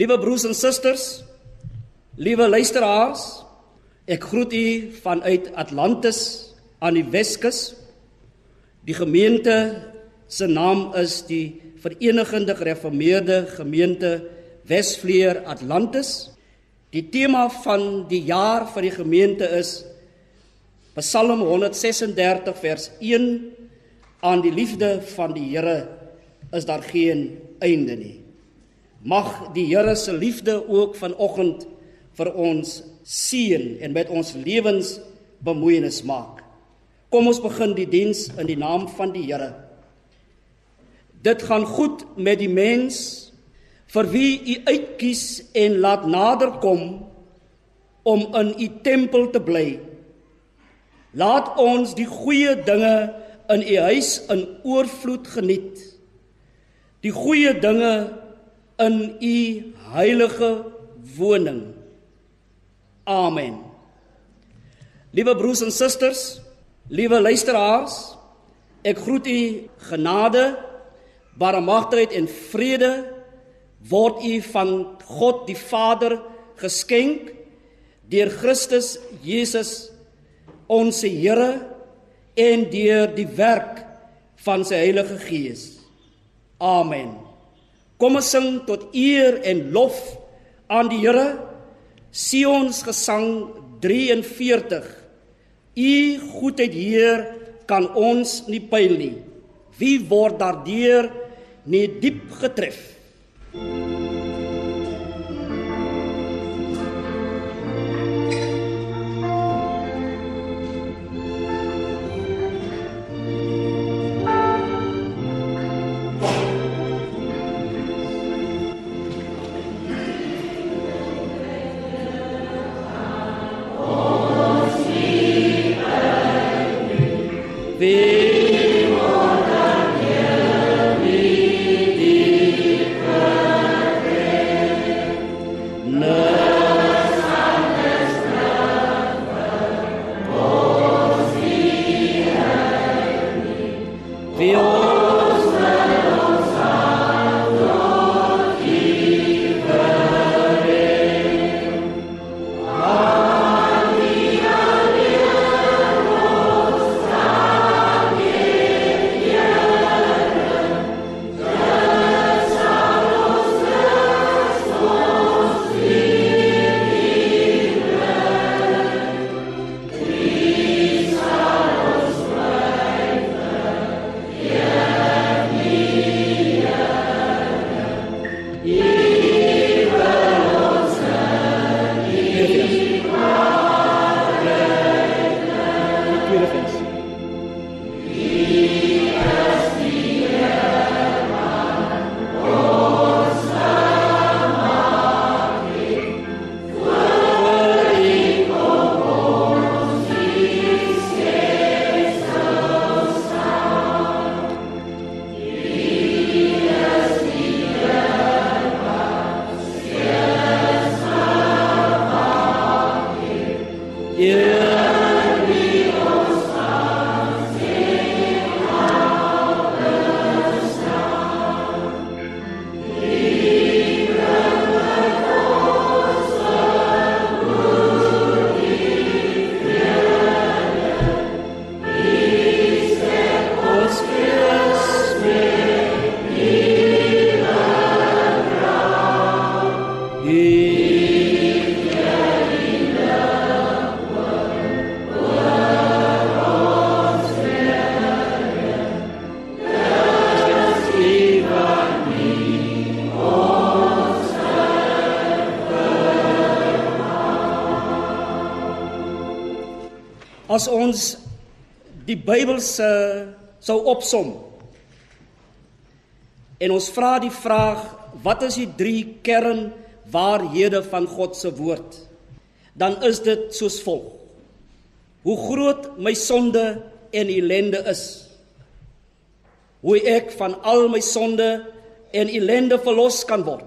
Liewe broers en susters, liewe luisteraars, ek groet u vanuit Atlantis aan die Weskus. Die gemeente se naam is die Verenigde Gereformeerde Gemeente Wesvleer Atlantis. Die tema van die jaar vir die gemeente is Psalm 136 vers 1 aan die liefde van die Here is daar geen einde nie. Mag die Here se liefde ook vanoggend vir ons seën en met ons lewens bemoeienis maak. Kom ons begin die diens in die naam van die Here. Dit gaan goed met die mens vir wie u uitkies en laat naderkom om in u tempel te bly. Laat ons die goeie dinge in u huis in oorvloed geniet. Die goeie dinge in u heilige woning. Amen. Liewe broers en susters, liewe luisteraars, ek groet u genade, barmhartigheid en vrede word u van God die Vader geskenk deur Christus Jesus ons Here en deur die werk van sy Heilige Gees. Amen. Kom ons sing tot eer en lof aan die Here. Sion's gesang 43. U goedheid Heer kan ons nie pyl nie. Wie word daardeur nie diep getref? As ons die Bybel se sou opsom. En ons vra die vraag wat is die drie kernwaarhede van God se woord? Dan is dit soos volg. Hoe groot my sonde en ellende is. Hoe ek van al my sonde en ellende verlos kan word.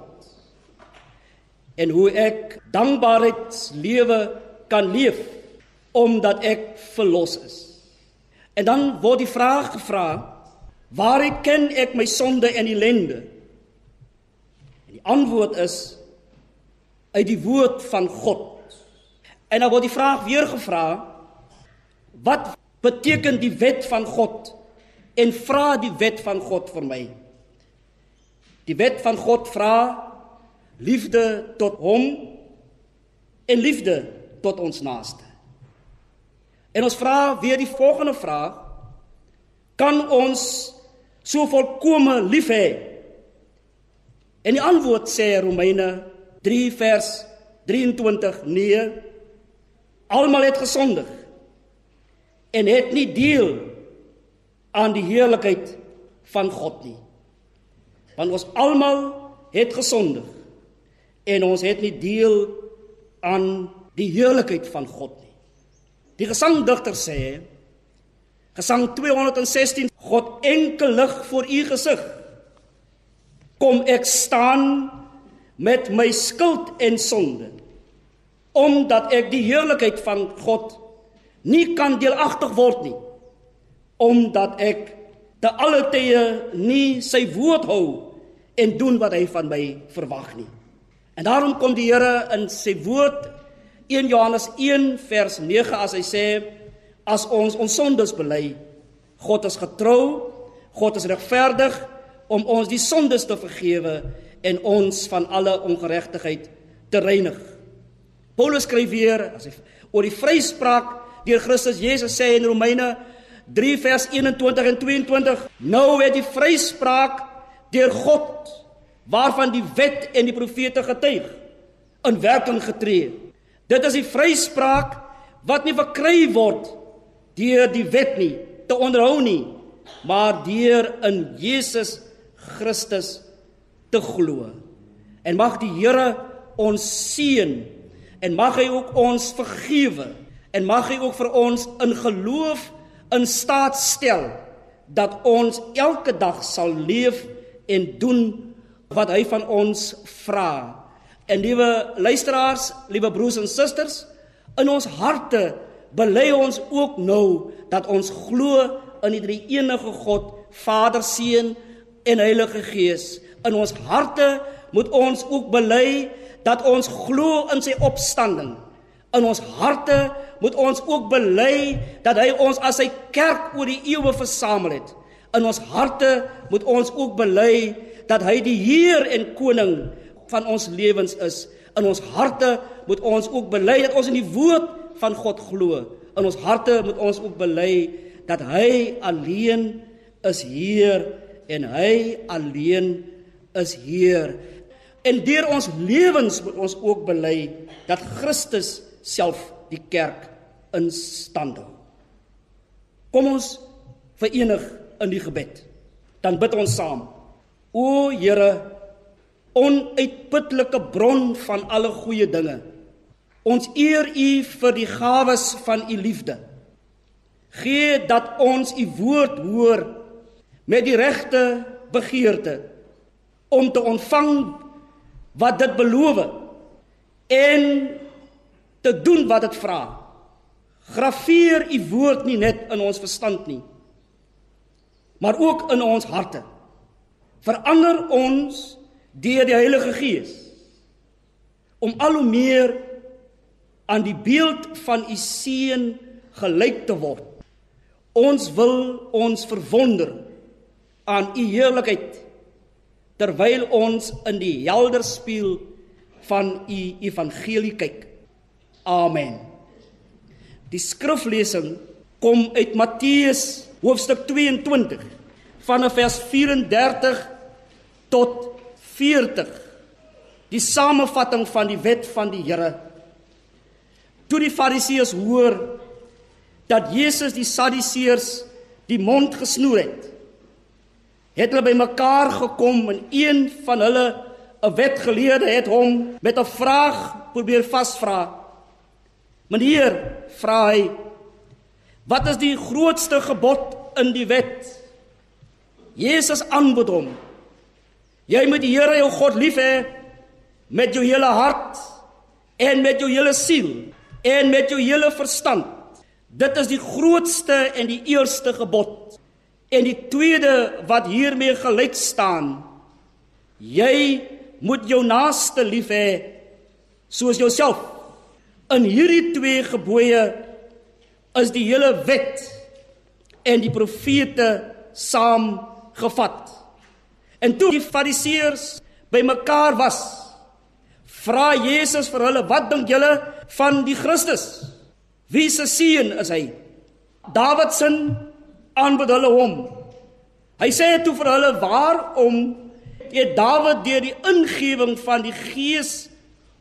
En hoe ek dankbaarheidslewe kan leef omdat ek verlos is. En dan word die vraag gevra: Waar ken ek my sonde en ellende? En die antwoord is uit die woord van God. En dan word die vraag weer gevra: Wat beteken die wet van God? En vra die wet van God vir my. Die wet van God vra liefde tot hom en liefde tot ons naaste. En ons vra weer die volgende vraag: Kan ons so volkome lief hê? En die antwoord sê Romeine 3 vers 23: Nee. Almal het gesondig en het nie deel aan die heerlikheid van God nie. Want ons almal het gesondig en ons het nie deel aan die heerlikheid van God nie. Die gesangdigter sê Gesang 216 God enkel lig voor u gesig kom ek staan met my skuld en sonde omdat ek die heerlikheid van God nie kan deelagtig word nie omdat ek te alle tye nie sy woord hou en doen wat hy van my verwag nie. En daarom kom die Here in sy woord 1 Johannes 1 vers 9 as hy sê as ons ons sondes bely God is getrou God is regverdig om ons die sondes te vergewe en ons van alle ongeregtigheid te reinig. Paulus skryf weer as hy oor die vryspraak deur Christus Jesus sê in Romeine 3 vers 21 en 22 nou het die vryspraak deur God waarvan die wet en die profete getuig in werking getree. Dit is die vryspraak wat nie verkry word deur die wet nie te onderhou nie, maar deur in Jesus Christus te glo. En mag die Here ons seën en mag hy ook ons vergewe en mag hy ook vir ons in geloof in staat stel dat ons elke dag sal leef en doen wat hy van ons vra. En liewe luisteraars, liewe broers en susters, in ons harte bely ons ook nou dat ons glo in die enige God, Vader, Seun en Heilige Gees. In ons harte moet ons ook bely dat ons glo in sy opstanding. In ons harte moet ons ook bely dat hy ons as sy kerk oor die eeue versamel het. In ons harte moet ons ook bely dat hy die Heer en koning van ons lewens is. In ons harte moet ons ook bely dat ons in die woord van God glo. In ons harte moet ons ook bely dat hy alleen is Heer en hy alleen is Heer. En deur ons lewens moet ons ook bely dat Christus self die kerk in stand hou. Kom ons verenig in die gebed. Dan bid ons saam. O Here, onuitputlike bron van alle goeie dinge. Ons eer U vir die gawes van U liefde. Gee dat ons U woord hoor met die regte begeerte om te ontvang wat dit beloof en te doen wat dit vra. Graveer u woord nie net in ons verstand nie, maar ook in ons harte. Verander ons deur die Heilige Gees om al hoe meer aan die beeld van u seun gelyk te word. Ons wil ons verwonder aan u heerlikheid terwyl ons in die helder spieël van u evangelie kyk. Amen. Die skriflesing kom uit Matteus hoofstuk 22 vanaf vers 34 tot 40. Die samevatting van die wet van die Here. Toe die Fariseërs hoor dat Jesus die Sadduseërs die mond gesnoer het, het hulle bymekaar gekom en een van hulle 'n wetgeleerde het hom met 'n vraag probeer vasvra. Meneer, vra hy, wat is die grootste gebod in die wet? Jesus antwoord hom: Jy moet die Here jou God lief hê met jou hele hart en met jou hele siel en met jou hele verstand. Dit is die grootste en die eerste gebod. En die tweede wat hiermee gelyk staan, jy moet jou naaste lief hê soos jouself. In hierdie twee gebooie is die hele wet en die profete saamgevat. En toe die fariseërs bymekaar was, vra Jesus vir hulle: "Wat dink julle van die Christus? Wie se seun is hy?" Dawid se aanbid hulle hom. Hy sê toe vir hulle: "Waarom het Dawid deur die ingewing van die Gees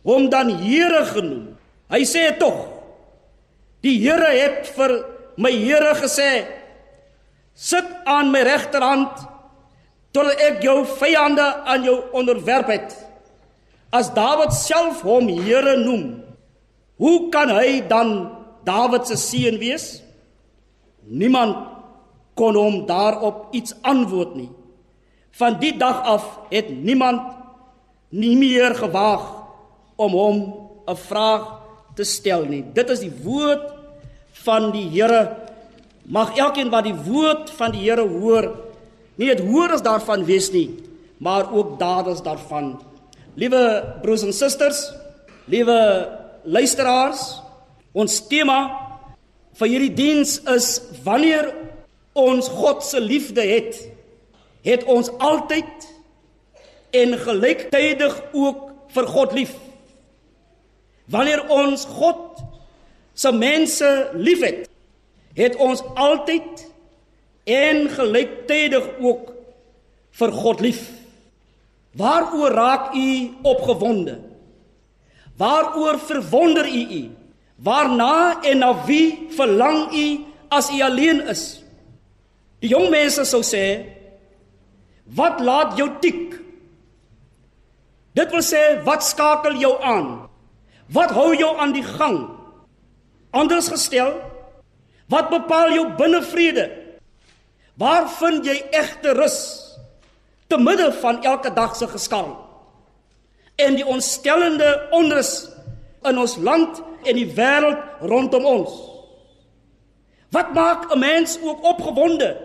hom dan Here genoem?" Hy sê tog: "Die Here het vir my Here gesê: Sit aan my regterhand totdat ek jou vyande aan jou onderwerp het." As Dawid self hom Here noem, hoe kan hy dan Dawid se seun wees? Niemand kon hom daarop iets antwoord nie. Van die dag af het niemand nie meer gewaag om hom 'n vraag te stel nie. Dit is die woord van die Here. Mag elkeen wat die woord van die Here hoor, nie net hoorders daarvan wees nie, maar ook daders daarvan. Liewe broers en susters, liewe luisteraars, ons tema vir hierdie diens is wanneer ons God se liefde het, het ons altyd en gelyktydig ook vir God lief. Wanneer ons God se mense liefhet, het ons altyd en gelyktydig ook vir God lief. Waaroor raak u opgewonde? Waaroor verwonder u u? Waarna en na wie verlang u as u alleen is? Die jong mense sou sê, wat laat jou tik? Dit wil sê, wat skakel jou aan? Wat hou jou aan die gang? Anders gestel, wat bepaal jou binnevrede? Waar vind jy egte rus te midde van elke dag se geskarrel? En die ontstellende onrus in ons land en die wêreld rondom ons. Wat maak 'n mens ook opgewonde?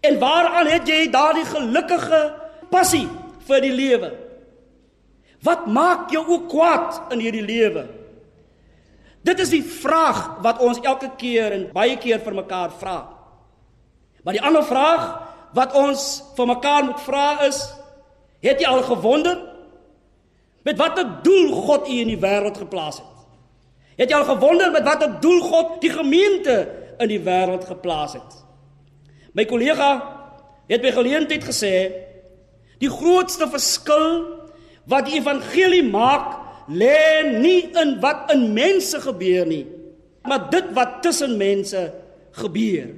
En waaraan het jy daardie gelukkige passie vir die lewe? Wat maak jou ook kwaad in hierdie lewe? Dit is die vraag wat ons elke keer en baie keer vir mekaar vra. Maar die ander vraag wat ons vir mekaar moet vra is: Het jy al gewonder met watter doel God u in die wêreld geplaas het? Het jy al gewonder met watter doel God die gemeente in die wêreld geplaas het? My kollega het by geleentheid gesê die grootste verskil wat die evangelie maak lê nie in wat in mense gebeur nie, maar dit wat tussen mense gebeur.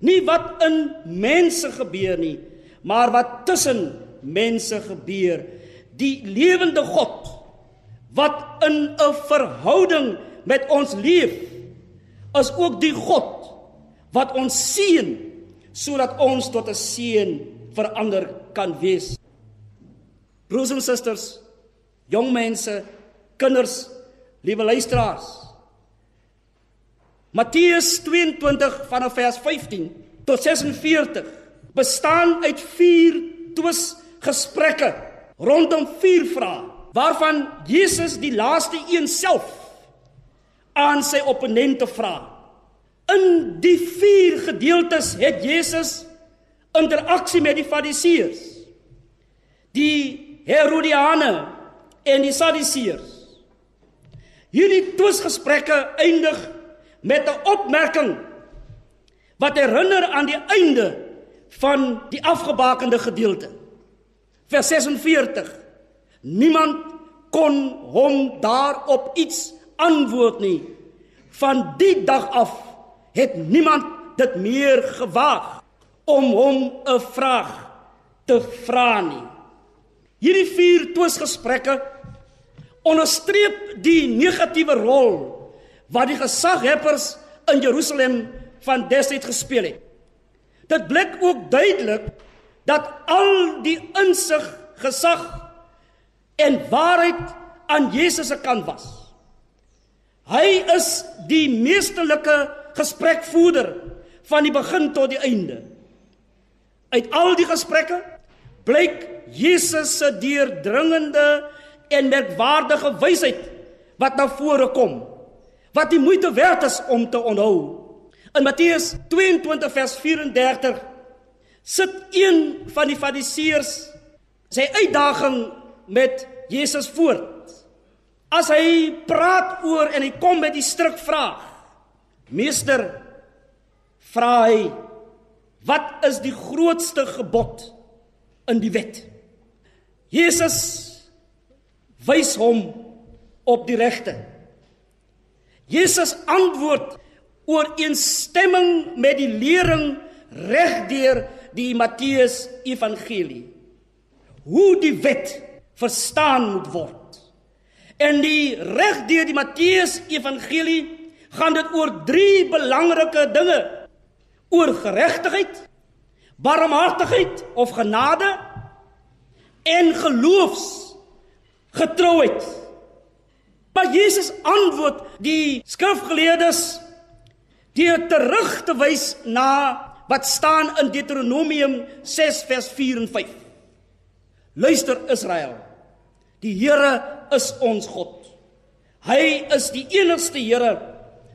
Nie wat in mense gebeur nie, maar wat tussen mense gebeur. Die lewende God wat in 'n verhouding met ons leef, is ook die God wat ons seën sodat ons tot 'n seën verander kan wees. Broers en susters, jong mense, kinders, liewe luisteraars. Matteus 22 vanaf vers 15 tot 46 bestaan uit vier twis gesprekke rondom vier vrae waarvan Jesus die laaste een self aan sy opponente vra. In die vier gedeeltes het Jesus interaksie met die Fariseërs, die Herodiane en die Sadduseërs. Hierdie twisgesprekke eindig met 'n opmerking wat herinner aan die einde van die afgebakende gedeelte. Vers 46. Niemand kon hom daarop iets antwoord nie. Van die dag af het niemand dit meer gewaag om hom 'n vraag te vra nie. Hierdie vier twisgesprekke onderstreep die negatiewe rol wat die gesaghebers in Jerusalem van destyds gespeel het. Dit blik ook duidelik dat al die insig, gesag en waarheid aan Jesus se kant was. Hy is die meesterlike gesprekvoerder van die begin tot die einde. Uit al die gesprekke blyk Jesus se deurdringende en merkwaardige wysheid wat na vore kom wat die moeite werd is om te onthou. In Matteus 22 vers 34 sit een van die fariseërs sy uitdaging met Jesus voort. As hy praat oor en hy kom met die stryk vraag. Meester vra hy wat is die grootste gebod in die wet? Jesus wys hom op die regte. Jesus antwoord ooreenstemming met die lering regdeur die Matteus Evangelie. Hoe die wet verstaan moet word. En die regdeur die Matteus Evangelie gaan dit oor drie belangrike dinge: oor geregtigheid, barmhartigheid of genade en geloofs getrouheid. Maar Jesus antwoord die skrifgeleerdes deur terug te wys na wat staan in Deuteronomium 6 vers 4 en 5. Luister Israel. Die Here is ons God. Hy is die enigste Here.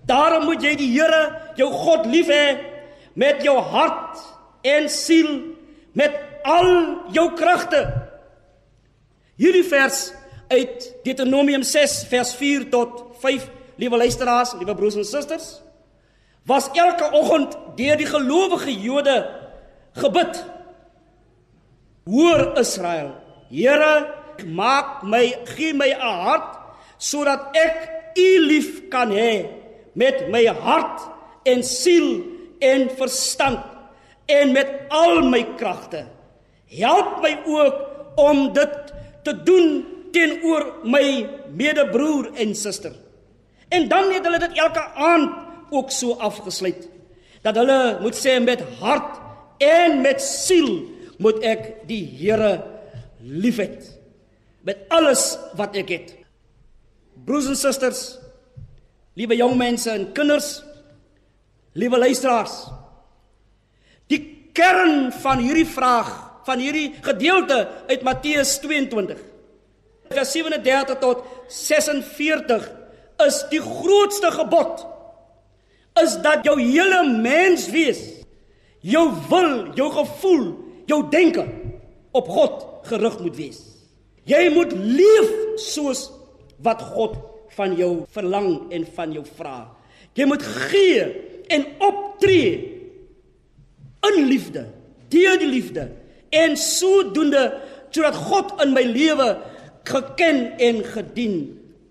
Daarom moet jy die Here, jou God lief hê met jou hart en siel, met al jou kragte. Hierdie vers uit Deuteronomium 6 vers 4 tot 5, liewe luisteraars, liewe broers en susters, was elke oggend deur die gelowige Jode gebid. Hoor Israel, Here, maak my, gee my 'n hart sodat ek U lief kan hê met my hart en siel en verstand en met al my kragte. Help my ook om dit te doen teenoor my medebroer en suster. En dan het hulle dit elke aand ook so afgesluit dat hulle moet sê met hart en met siel moet ek die Here liefhet met alles wat ek het. Broers en susters, liewe jong mense en kinders, liewe luisteraars. Die kern van hierdie vraag, van hierdie gedeelte uit Matteus 22 vers 37 tot 46 is die grootste gebod is dat jou hele mens wees jou wil, jou gevoel, jou denke op God gerig moet wees. Jy moet leef soos wat God van jou verlang en van jou vra. Jy moet gee en optree in liefde, deur die liefde en sodoende sodat God in my lewe geken en gedien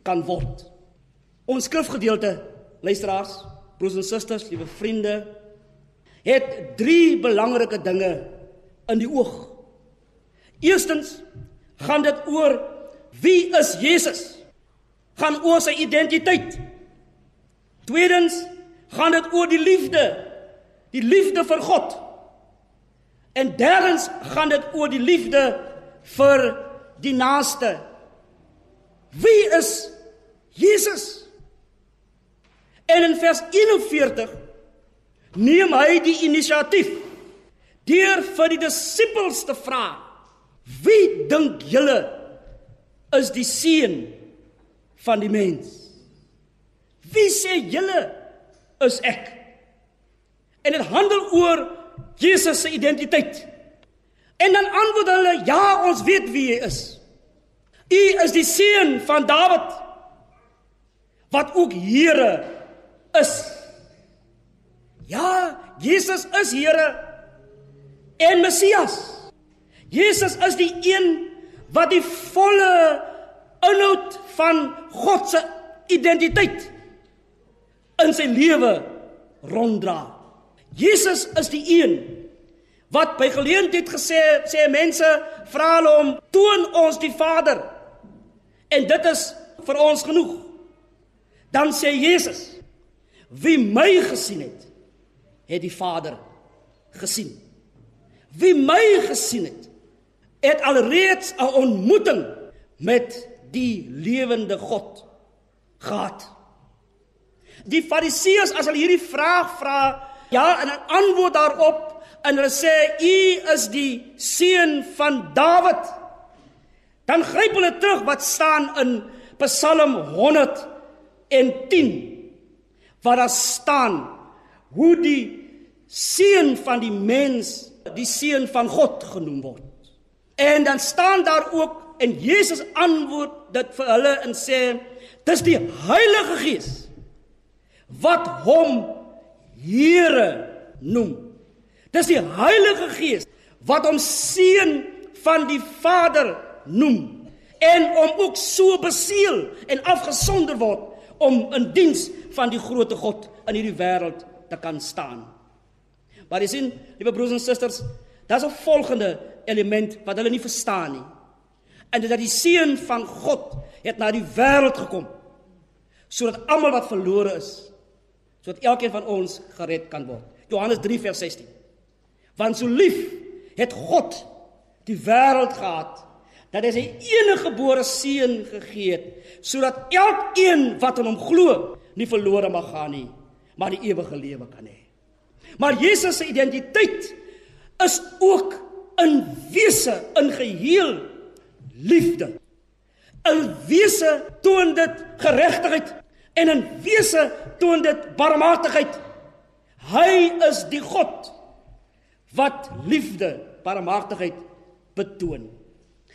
kan word. Ons skrifgedeelte, luisteraars, broers en susters, liewe vriende, het drie belangrike dinge in die oog. Eerstens gaan dit oor wie is Jesus? Gaan oor sy identiteit. Tweedens gaan dit oor die liefde, die liefde vir God. En derdens gaan dit oor die liefde vir die naaste. Wie is Jesus? En in vers 41 neem hy die inisiatief deur vir die disippels te vra: "Wie dink julle is die seun van die mens? Wie sê julle is ek?" En dit handel oor Jesus se identiteit. En dan antwoord hulle: "Ja, ons weet wie hy is. U is die seun van Dawid wat ook Here is. Ja, Jesus is Here en Messias. Jesus is die een wat die volle inhoud van God se identiteit in sy lewe ronddra. Jesus is die een wat by geleentheid gesê sê mense vra hulle om toon ons die Vader. En dit is vir ons genoeg. Dan sê Jesus Wie my gesien het, het die Vader gesien. Wie my gesien het, het alreeds 'n ontmoeting met die lewende God gehad. Die Fariseërs as hulle hierdie vraag vra, ja, en 'n antwoord daarop en hulle sê u is die seun van Dawid, Dan gryp hulle terug wat staan in Psalm 110 waar daar staan hoe die seun van die mens die seun van God genoem word. En dan staan daar ook en Jesus antwoord dit vir hulle en sê dis die Heilige Gees wat hom Here noem. Dis die Heilige Gees wat hom seun van die Vader noem en om ook so beseël en afgesonder word om in diens van die grootte God in hierdie wêreld te kan staan. Maar jy sien, liewe broers en susters, daar's 'n volgende element wat hulle nie verstaan nie. En dit dat die seun van God het na die wêreld gekom sodat almal wat verlore is, sodat elkeen van ons gered kan word. Johannes 3 vers 16. Want so lief het God die wêreld gehad dat hy sy enige gebore seun gegee het sodat elkeen wat aan hom glo nie verlore mag gaan nie maar die ewige lewe kan hê. Maar Jesus se identiteit is ook in wese in geheel liefde. In wese toon dit geregtigheid en in wese toon dit barmhartigheid. Hy is die God wat liefde, barmhartigheid betoon.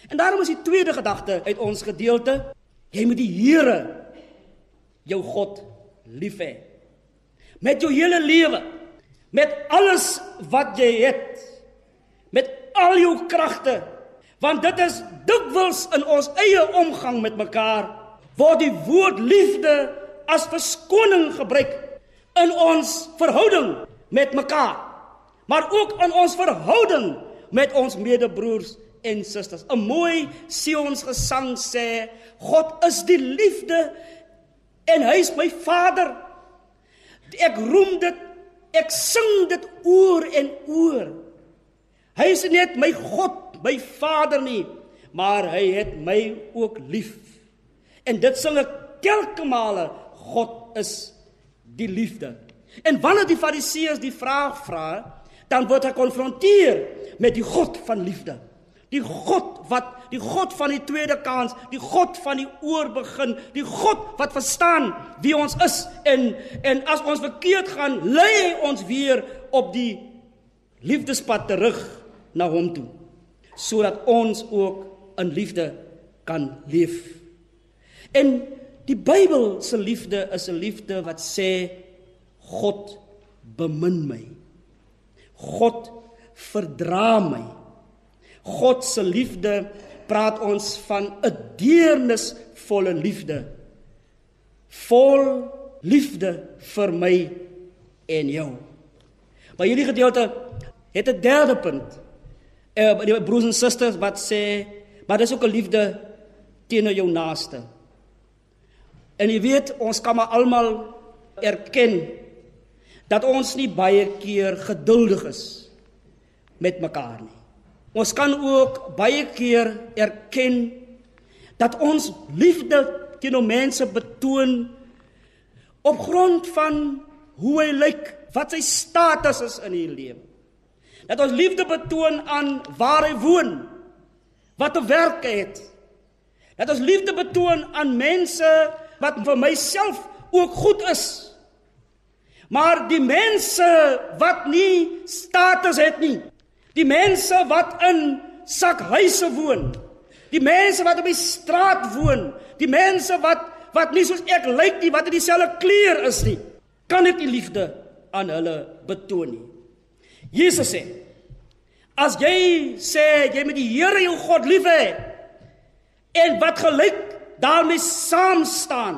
En daarom is die tweede gedagte uit ons gedeelte, jy moet die Here jou God lief hê. Met jou hele lewe, met alles wat jy het, met al jou kragte, want dit is dikwels in ons eie omgang met mekaar word die woord liefde as verskoning gebruik in ons verhouding met mekaar maar ook in ons verhouding met ons medebroers en susters. 'n Mooi Sions gesang sê, God is die liefde en hy is my Vader. Ek roem dit, ek sing dit oor en oor. Hy is net my God, my Vader nie, maar hy het my ook lief. En dit sing ek telke male, God is die liefde. En wanneer die Fariseërs die vraag vra, dan word hy konfronteer met die God van liefde. Die God wat die God van die tweede kans, die God van die oorbegin, die God wat verstaan wie ons is en en as ons verkeerd gaan, lei hy ons weer op die liefdespad terug na hom toe sodat ons ook in liefde kan leef. En die Bybel se liefde is 'n liefde wat sê God bemin my. God verdra my. God se liefde praat ons van 'n deernisvolle liefde. Vol liefde vir my en jou. Maar hierdie gedeelte het 'n derde punt. Eh die broers en susters wat sê, maar dis ook 'n liefde teenoor jou naaste. En jy weet, ons kan maar almal erken dat ons nie baie keer geduldig is met mekaar nie. Ons kan ook baie keer erken dat ons liefde teenoor mense betoon op grond van hoe hy lyk, wat sy status is in die lewe. Dat ons liefde betoon aan waar hy woon, wat 'n werk het. Dat ons liefde betoon aan mense wat vir myself ook goed is. Maar die mense wat nie status het nie, die mense wat in sakhuise woon, die mense wat op die straat woon, die mense wat wat nie soos ek lyk nie, wat in dieselfde kleur is nie, kan ek die liefde aan hulle betoon nie. Jesus sê: As jy sê jy met die Here jou God lief hê en wat gelyk daarmee saam staan,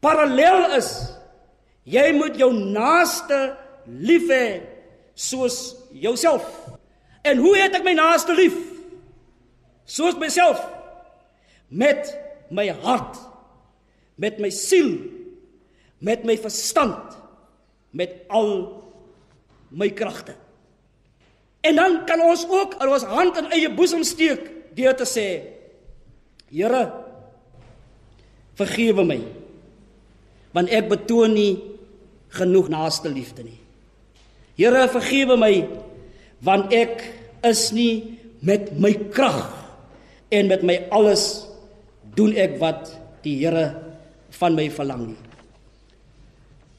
parallel is Jy moet jou naaste lief hê soos jouself. En hoe het ek my naaste lief? Soos myself. Met my hart, met my siel, met my verstand, met al my kragte. En dan kan ons ook al ons hand in eie boesem steek deur te sê: Here, vergewe my. Want ek betoon nie genoeg naaste liefde nie. Here vergewe my want ek is nie met my krag en met my alles doen ek wat die Here van my verlang nie.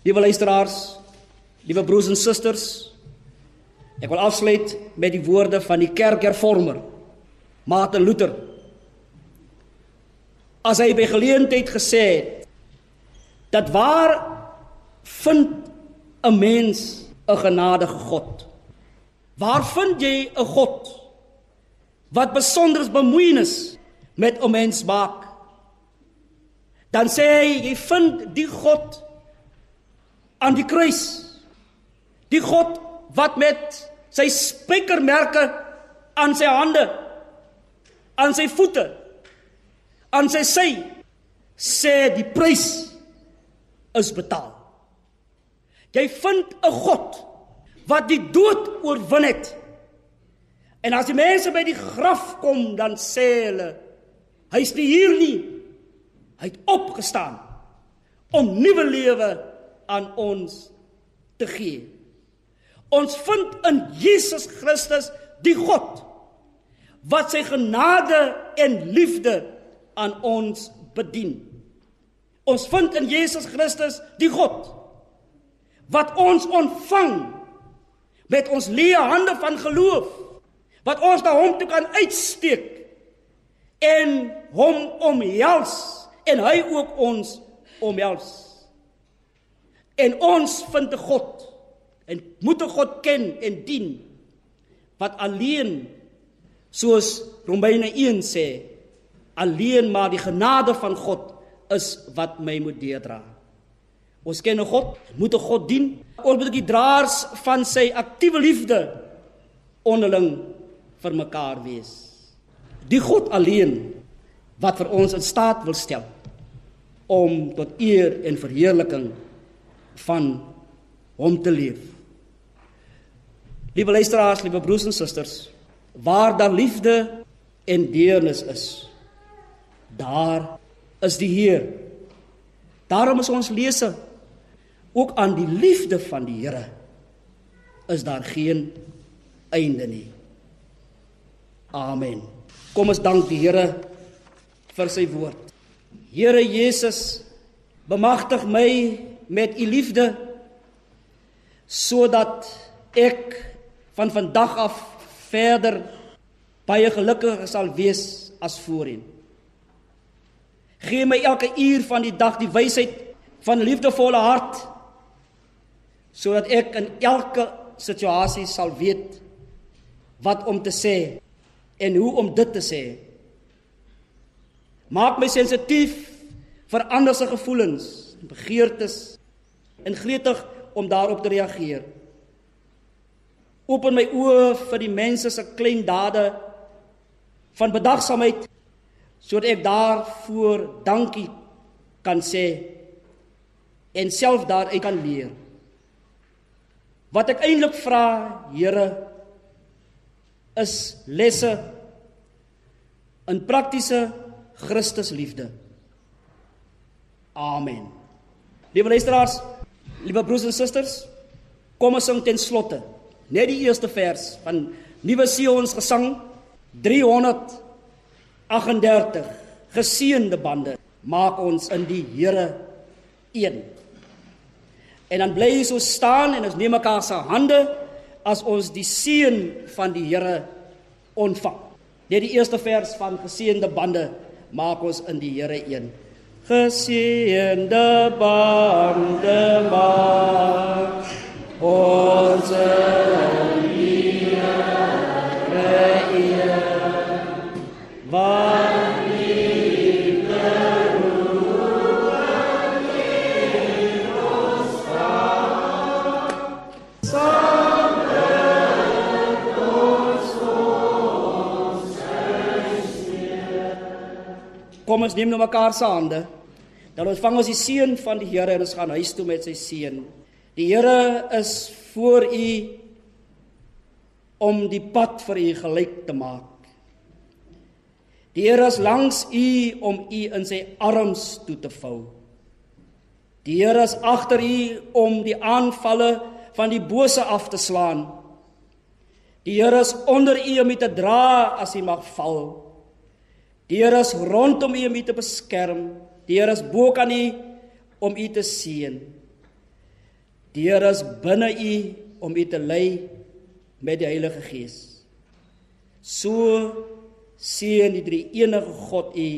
Liewe luisteraars, liewe broers en susters, ek wil afsluit met die woorde van die kerkhervormer Martin Luther. As hy by geleentheid gesê het dat waar vind 'n mens 'n genadige God? Waar vind jy 'n God wat besonder bemoeienis met 'n mens maak? Dan sê hy jy vind die God aan die kruis. Die God wat met sy spykermerke aan sy hande, aan sy voete, aan sy sy sê die prys is betaal. Jy vind 'n God wat die dood oorwin het. En as die mense by die graf kom, dan sê hulle hy's nie hier nie. Hy het opgestaan om nuwe lewe aan ons te gee. Ons vind in Jesus Christus die God wat sy genade en liefde aan ons bedien. Ons vind in Jesus Christus die God wat ons ontvang met ons leë hande van geloof wat ons na hom toe kan uitsteek en hom omhels en hy ook ons omhels. En ons vind 'n God en moet 'n God ken en dien wat alleen soos Romeine 1 sê alleen maar die genade van God is wat my moet deurdra Ons ken 'n God, moet 'n God dien. Ons moet die draers van sy aktiewe liefde onderling vir mekaar wees. Die God alleen wat vir ons in staat wil stel om tot eer en verheerliking van hom te leef. Liewe luisteraars, liewe broers en susters, waar daar liefde en deernis is, daar is die Heer. Daarom is ons lese ook aan die liefde van die Here is daar geen einde nie. Amen. Kom ons dank die Here vir sy woord. Here Jesus, bemagtig my met u liefde sodat ek van vandag af verder baie gelukkiger sal wees as voorheen. Gee my elke uur van die dag die wysheid van liefdevolle hart sodat ek in elke situasie sal weet wat om te sê en hoe om dit te sê. Maak my sensitief vir ander se gevoelens, begeertes en gretig om daarop te reageer. Open my oë vir die mense se klein dade van bedagsaamheid sodat ek daarvoor dankie kan sê en self daaruit kan leer. Wat ek eintlik vra, Here, is lesse in praktiese Christusliefde. Amen. Liewe luisteraars, liewe broers en susters, kom ons sing ten slotte net die eerste vers van Nuwe Sion's gesang 338 geseënde bande maak ons in die Here een. En dan bly so staan en ons neem mekaar se hande as ons die seën van die Here ontvang. Net die eerste vers van geseënde bande maak ons in die Here een. Geseënde bande maak ons Kom ons neem nou mekaar se hande. Dan ontvang ons die seën van die Here en ons gaan huis toe met sy seën. Die Here is voor u om die pad vir u gelyk te maak. Die Here is langs u om u in sy arms toe te vou. Die Here is agter u om die aanvalle van die bose af te slaan. Die Here is onder u om u te dra as u mag val. Die Here is rondom u om u te beskerm. Die Here is bo kan u om u te seën. Die Here is binne u om u te lei met die Heilige Gees. So seën die drie enige God u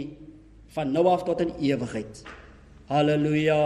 van nou af tot in ewigheid. Halleluja.